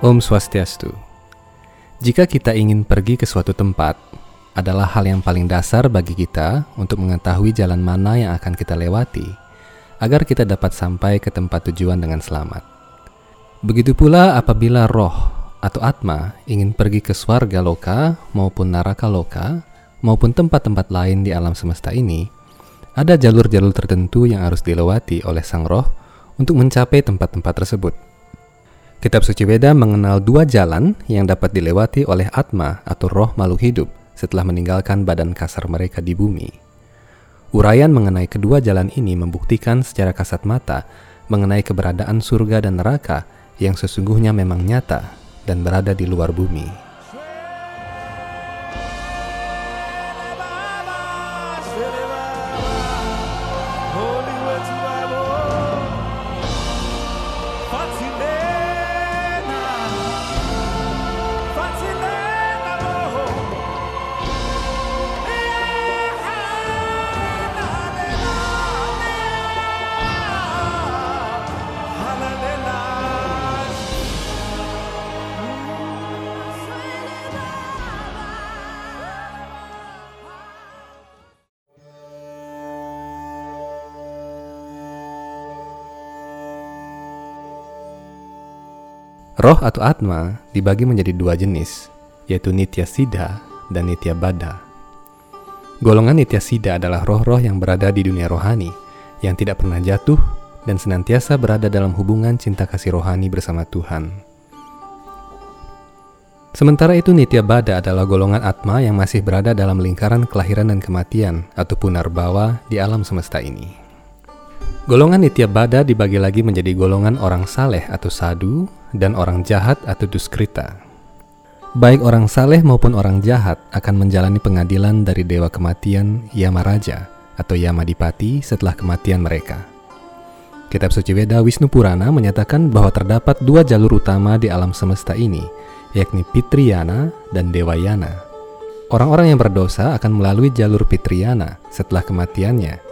Om Swastiastu. Jika kita ingin pergi ke suatu tempat, adalah hal yang paling dasar bagi kita untuk mengetahui jalan mana yang akan kita lewati, agar kita dapat sampai ke tempat tujuan dengan selamat. Begitu pula apabila roh atau atma ingin pergi ke swarga loka maupun naraka loka maupun tempat-tempat lain di alam semesta ini, ada jalur-jalur tertentu yang harus dilewati oleh sang roh untuk mencapai tempat-tempat tersebut. Kitab Suci Weda mengenal dua jalan yang dapat dilewati oleh atma atau roh makhluk hidup setelah meninggalkan badan kasar mereka di bumi. Uraian mengenai kedua jalan ini membuktikan secara kasat mata mengenai keberadaan surga dan neraka yang sesungguhnya memang nyata dan berada di luar bumi. Roh atau atma dibagi menjadi dua jenis, yaitu Nitya Siddha dan Nitya Bada. Golongan Nitya Siddha adalah roh-roh yang berada di dunia rohani, yang tidak pernah jatuh dan senantiasa berada dalam hubungan cinta kasih rohani bersama Tuhan. Sementara itu Nitya Bada adalah golongan atma yang masih berada dalam lingkaran kelahiran dan kematian atau punarbawa di alam semesta ini. Golongan Nitya Bada dibagi lagi menjadi golongan orang saleh atau sadu dan orang jahat atau duskrita. Baik orang saleh maupun orang jahat akan menjalani pengadilan dari dewa kematian Yamaraja atau Yamadipati setelah kematian mereka. Kitab Suci Weda Wisnu Purana menyatakan bahwa terdapat dua jalur utama di alam semesta ini, yakni Pitriyana dan Dewayana. Orang-orang yang berdosa akan melalui jalur Pitriyana setelah kematiannya,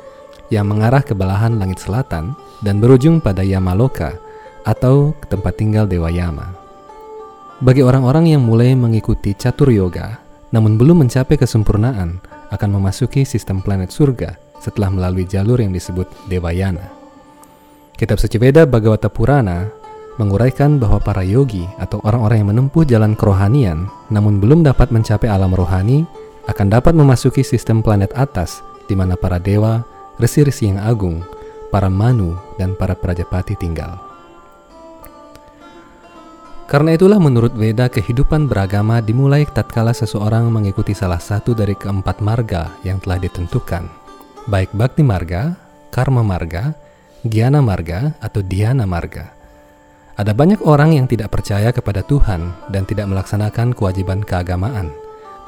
yang mengarah ke belahan langit selatan dan berujung pada Yamaloka atau ke tempat tinggal Dewa Yama. Bagi orang-orang yang mulai mengikuti catur yoga, namun belum mencapai kesempurnaan, akan memasuki sistem planet surga setelah melalui jalur yang disebut Dewa Yana. Kitab Suci Veda Bhagavata Purana menguraikan bahwa para yogi atau orang-orang yang menempuh jalan kerohanian namun belum dapat mencapai alam rohani akan dapat memasuki sistem planet atas di mana para dewa, resi-resi yang agung, para manu, dan para prajapati tinggal. Karena itulah menurut Veda kehidupan beragama dimulai tatkala seseorang mengikuti salah satu dari keempat marga yang telah ditentukan, baik bakti marga, karma marga, giana marga, atau dhyana marga. Ada banyak orang yang tidak percaya kepada Tuhan dan tidak melaksanakan kewajiban keagamaan.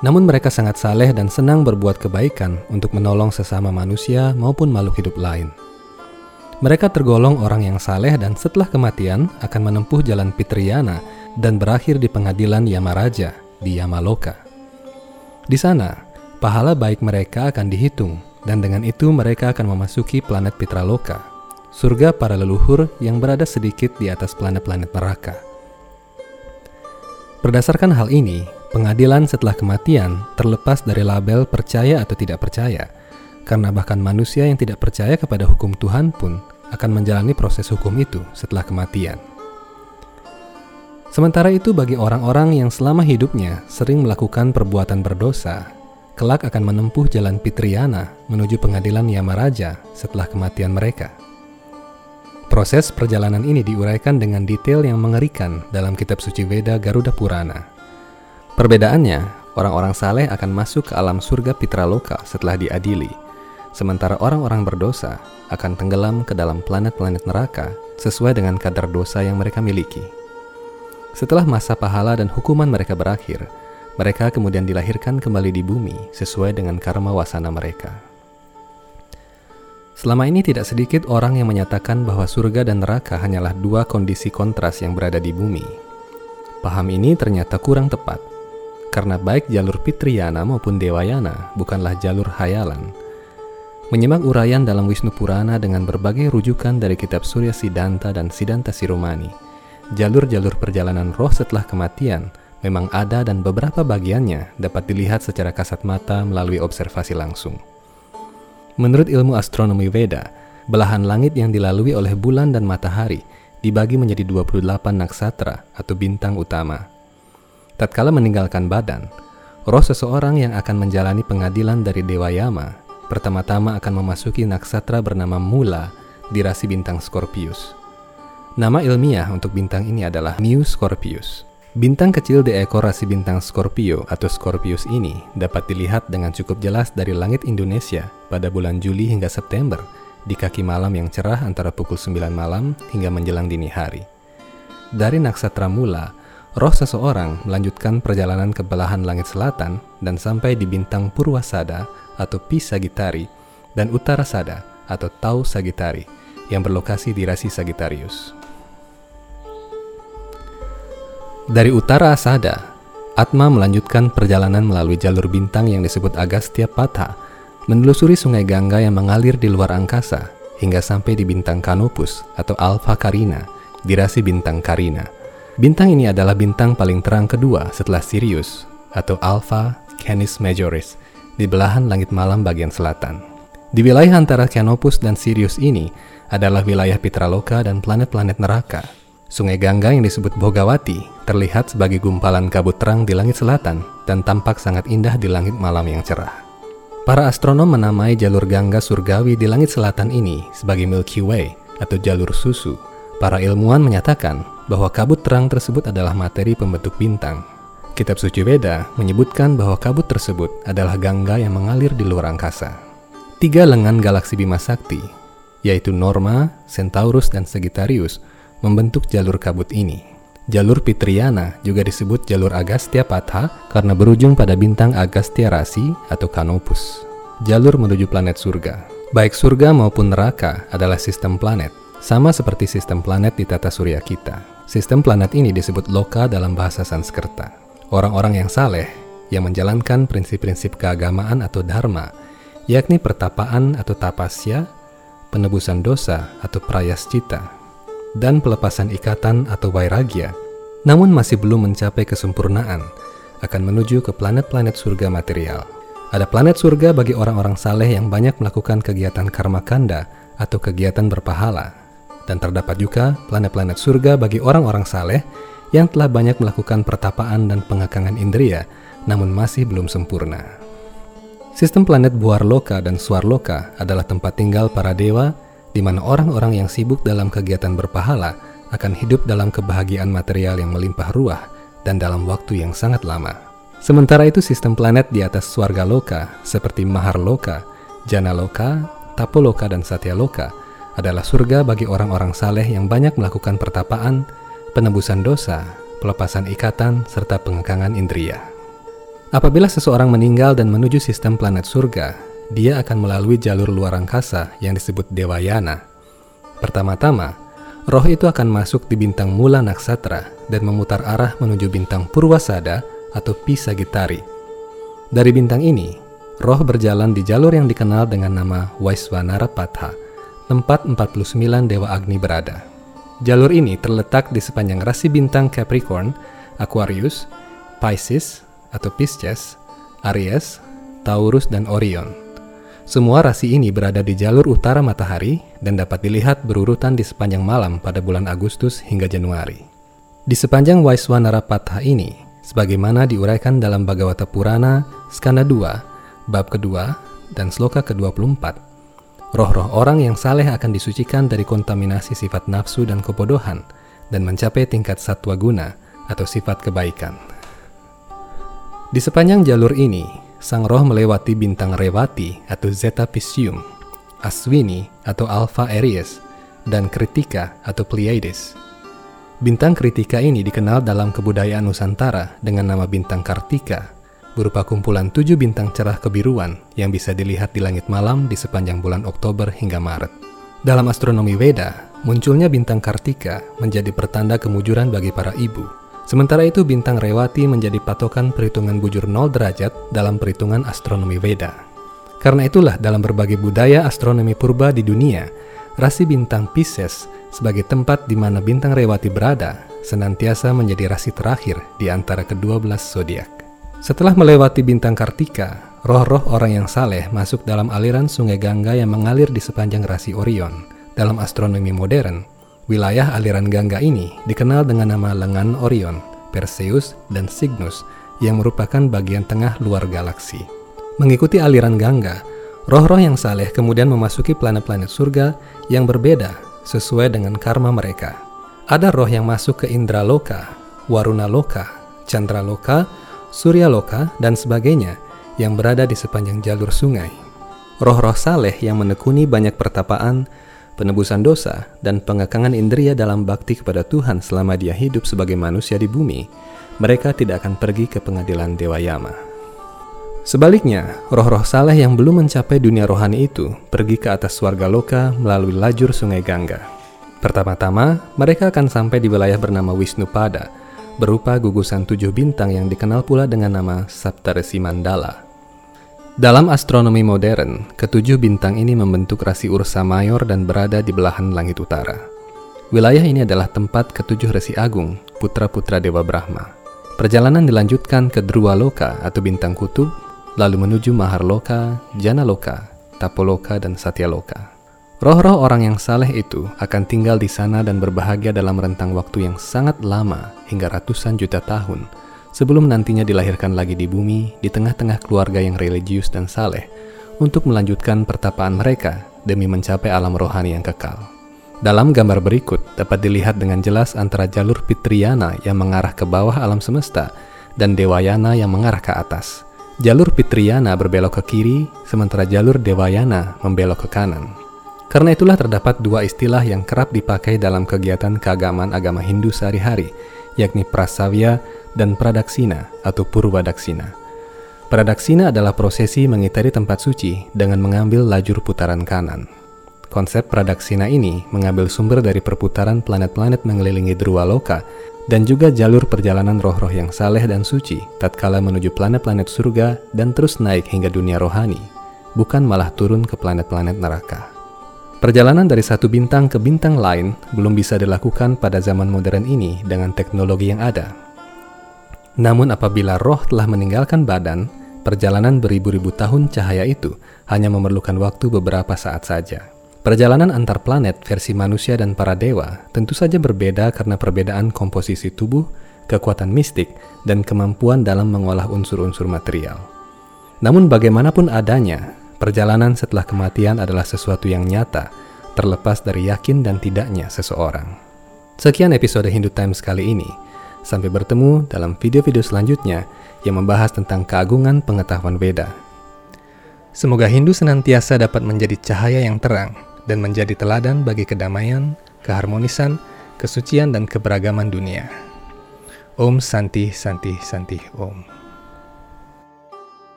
Namun mereka sangat saleh dan senang berbuat kebaikan untuk menolong sesama manusia maupun makhluk hidup lain. Mereka tergolong orang yang saleh dan setelah kematian akan menempuh jalan Pitriyana dan berakhir di pengadilan Yamaraja di Yamaloka. Di sana, pahala baik mereka akan dihitung dan dengan itu mereka akan memasuki planet Pitraloka, surga para leluhur yang berada sedikit di atas planet-planet neraka. Berdasarkan hal ini, pengadilan setelah kematian terlepas dari label percaya atau tidak percaya – karena bahkan manusia yang tidak percaya kepada hukum Tuhan pun akan menjalani proses hukum itu setelah kematian. Sementara itu, bagi orang-orang yang selama hidupnya sering melakukan perbuatan berdosa, kelak akan menempuh jalan Pitriana menuju pengadilan Yamaraja setelah kematian mereka. Proses perjalanan ini diuraikan dengan detail yang mengerikan dalam kitab suci Veda Garuda Purana. Perbedaannya, orang-orang saleh akan masuk ke alam surga Pitraloka setelah diadili, sementara orang-orang berdosa akan tenggelam ke dalam planet-planet neraka sesuai dengan kadar dosa yang mereka miliki. Setelah masa pahala dan hukuman mereka berakhir, mereka kemudian dilahirkan kembali di bumi sesuai dengan karma wasana mereka. Selama ini tidak sedikit orang yang menyatakan bahwa surga dan neraka hanyalah dua kondisi kontras yang berada di bumi. Paham ini ternyata kurang tepat, karena baik jalur Pitriyana maupun Dewayana bukanlah jalur hayalan, Menyimak uraian dalam Wisnu Purana dengan berbagai rujukan dari kitab Surya Siddhanta dan Siddhanta Siromani, jalur-jalur perjalanan roh setelah kematian memang ada dan beberapa bagiannya dapat dilihat secara kasat mata melalui observasi langsung. Menurut ilmu astronomi Veda, belahan langit yang dilalui oleh bulan dan matahari dibagi menjadi 28 naksatra atau bintang utama. Tatkala meninggalkan badan, roh seseorang yang akan menjalani pengadilan dari Dewa Yama pertama-tama akan memasuki naksatra bernama Mula di rasi bintang Scorpius. Nama ilmiah untuk bintang ini adalah Mu Scorpius. Bintang kecil di ekor rasi bintang Scorpio atau Scorpius ini dapat dilihat dengan cukup jelas dari langit Indonesia pada bulan Juli hingga September di kaki malam yang cerah antara pukul 9 malam hingga menjelang dini hari. Dari Naksatra Mula, roh seseorang melanjutkan perjalanan ke belahan langit selatan dan sampai di bintang Purwasada atau Pi Sagittari dan Utara Sada atau Tau Sagittari yang berlokasi di rasi Sagittarius. Dari utara Asada, Atma melanjutkan perjalanan melalui jalur bintang yang disebut Agastya Patha, menelusuri sungai Gangga yang mengalir di luar angkasa hingga sampai di bintang Canopus atau Alpha Carina, di rasi bintang Carina. Bintang ini adalah bintang paling terang kedua setelah Sirius atau Alpha Canis Majoris di belahan langit malam bagian selatan. Di wilayah antara Canopus dan Sirius ini adalah wilayah Pitraloka dan planet-planet neraka Sungai Gangga yang disebut Bogawati terlihat sebagai gumpalan kabut terang di langit selatan dan tampak sangat indah di langit malam yang cerah. Para astronom menamai jalur Gangga surgawi di langit selatan ini sebagai Milky Way atau jalur susu. Para ilmuwan menyatakan bahwa kabut terang tersebut adalah materi pembentuk bintang. Kitab suci Veda menyebutkan bahwa kabut tersebut adalah Gangga yang mengalir di luar angkasa. Tiga lengan galaksi Bima Sakti, yaitu Norma, Centaurus, dan Sagittarius, membentuk jalur kabut ini. Jalur Pitriana juga disebut jalur Agastya Patha karena berujung pada bintang Agastya Rasi atau Canopus. Jalur menuju planet surga. Baik surga maupun neraka adalah sistem planet, sama seperti sistem planet di tata surya kita. Sistem planet ini disebut loka dalam bahasa Sanskerta. Orang-orang yang saleh yang menjalankan prinsip-prinsip keagamaan atau dharma, yakni pertapaan atau tapasya, penebusan dosa atau prayascita, dan pelepasan ikatan atau wairagya, namun masih belum mencapai kesempurnaan, akan menuju ke planet-planet surga material. Ada planet surga bagi orang-orang saleh yang banyak melakukan kegiatan karma kanda atau kegiatan berpahala. Dan terdapat juga planet-planet surga bagi orang-orang saleh yang telah banyak melakukan pertapaan dan pengakangan indria, namun masih belum sempurna. Sistem planet Buar Loka dan Suar Loka adalah tempat tinggal para dewa di mana orang-orang yang sibuk dalam kegiatan berpahala akan hidup dalam kebahagiaan material yang melimpah ruah dan dalam waktu yang sangat lama. Sementara itu sistem planet di atas Swarga Loka seperti Mahar Loka, Jana Loka, Tapo Loka, dan Satya Loka adalah surga bagi orang-orang saleh yang banyak melakukan pertapaan, penebusan dosa, pelepasan ikatan, serta pengekangan indria. Apabila seseorang meninggal dan menuju sistem planet surga, dia akan melalui jalur luar angkasa yang disebut Dewayana. Pertama-tama, roh itu akan masuk di bintang Mula Naksatra dan memutar arah menuju bintang Purwasada atau Pisagitari. Dari bintang ini, roh berjalan di jalur yang dikenal dengan nama Waiswanara Patha, tempat 49 Dewa Agni berada. Jalur ini terletak di sepanjang rasi bintang Capricorn, Aquarius, Pisces atau Pisces, Aries, Taurus, dan Orion. Semua rasi ini berada di jalur utara matahari dan dapat dilihat berurutan di sepanjang malam pada bulan Agustus hingga Januari. Di sepanjang Waiswanara Patha ini, sebagaimana diuraikan dalam Bhagavata Purana, Skanda 2, bab kedua, dan sloka ke-24, roh-roh orang yang saleh akan disucikan dari kontaminasi sifat nafsu dan kebodohan dan mencapai tingkat satwa guna atau sifat kebaikan. Di sepanjang jalur ini, sang roh melewati bintang Rewati atau Zeta Piscium, Aswini atau Alpha Aries, dan Kritika atau Pleiades. Bintang Kritika ini dikenal dalam kebudayaan Nusantara dengan nama bintang Kartika, berupa kumpulan tujuh bintang cerah kebiruan yang bisa dilihat di langit malam di sepanjang bulan Oktober hingga Maret. Dalam astronomi Veda, munculnya bintang Kartika menjadi pertanda kemujuran bagi para ibu, Sementara itu bintang Rewati menjadi patokan perhitungan bujur 0 derajat dalam perhitungan astronomi Veda. Karena itulah dalam berbagai budaya astronomi purba di dunia, rasi bintang Pisces sebagai tempat di mana bintang Rewati berada, senantiasa menjadi rasi terakhir di antara kedua belas zodiak. Setelah melewati bintang Kartika, roh-roh orang yang saleh masuk dalam aliran sungai Gangga yang mengalir di sepanjang rasi Orion. Dalam astronomi modern, wilayah aliran Gangga ini dikenal dengan nama lengan Orion, Perseus, dan Cygnus yang merupakan bagian tengah luar galaksi. Mengikuti aliran Gangga, Roh-roh yang saleh kemudian memasuki planet-planet surga yang berbeda sesuai dengan karma mereka. Ada roh yang masuk ke Indra Loka, Waruna Loka, Chandra Loka, Surya Loka, dan sebagainya yang berada di sepanjang jalur sungai. Roh-roh saleh yang menekuni banyak pertapaan, penebusan dosa, dan pengekangan indria dalam bakti kepada Tuhan selama dia hidup sebagai manusia di bumi, mereka tidak akan pergi ke pengadilan Dewa Yama. Sebaliknya, roh-roh saleh yang belum mencapai dunia rohani itu pergi ke atas warga loka melalui lajur sungai Gangga. Pertama-tama, mereka akan sampai di wilayah bernama Wisnu Pada, berupa gugusan tujuh bintang yang dikenal pula dengan nama Saptarsi Mandala. Dalam astronomi modern, ketujuh bintang ini membentuk rasi Ursa Mayor dan berada di belahan langit utara. Wilayah ini adalah tempat ketujuh resi agung, putra-putra Dewa Brahma. Perjalanan dilanjutkan ke Drua Loka atau bintang kutub lalu menuju Maharloka, Janaloka, Tapoloka, dan Satyaloka. Roh-roh orang yang saleh itu akan tinggal di sana dan berbahagia dalam rentang waktu yang sangat lama hingga ratusan juta tahun sebelum nantinya dilahirkan lagi di bumi di tengah-tengah keluarga yang religius dan saleh untuk melanjutkan pertapaan mereka demi mencapai alam rohani yang kekal. Dalam gambar berikut dapat dilihat dengan jelas antara jalur Pitriana yang mengarah ke bawah alam semesta dan Dewayana yang mengarah ke atas. Jalur Pitriana berbelok ke kiri, sementara jalur Dewayana membelok ke kanan. Karena itulah terdapat dua istilah yang kerap dipakai dalam kegiatan keagamaan agama Hindu sehari-hari, yakni Prasavya dan Pradaksina atau Purwadaksina. Pradaksina adalah prosesi mengitari tempat suci dengan mengambil lajur putaran kanan. Konsep Pradaksina ini mengambil sumber dari perputaran planet-planet mengelilingi Loka dan juga jalur perjalanan roh-roh yang saleh dan suci tatkala menuju planet-planet surga dan terus naik hingga dunia rohani, bukan malah turun ke planet-planet neraka. Perjalanan dari satu bintang ke bintang lain belum bisa dilakukan pada zaman modern ini dengan teknologi yang ada. Namun apabila roh telah meninggalkan badan, perjalanan beribu-ribu tahun cahaya itu hanya memerlukan waktu beberapa saat saja. Perjalanan antar planet versi manusia dan para dewa tentu saja berbeda karena perbedaan komposisi tubuh, kekuatan mistik, dan kemampuan dalam mengolah unsur-unsur material. Namun bagaimanapun adanya, perjalanan setelah kematian adalah sesuatu yang nyata, terlepas dari yakin dan tidaknya seseorang. Sekian episode Hindu Times kali ini. Sampai bertemu dalam video-video selanjutnya yang membahas tentang keagungan pengetahuan Veda. Semoga Hindu senantiasa dapat menjadi cahaya yang terang dan menjadi teladan bagi kedamaian, keharmonisan, kesucian, dan keberagaman dunia. Om Santi Santi Santi Om.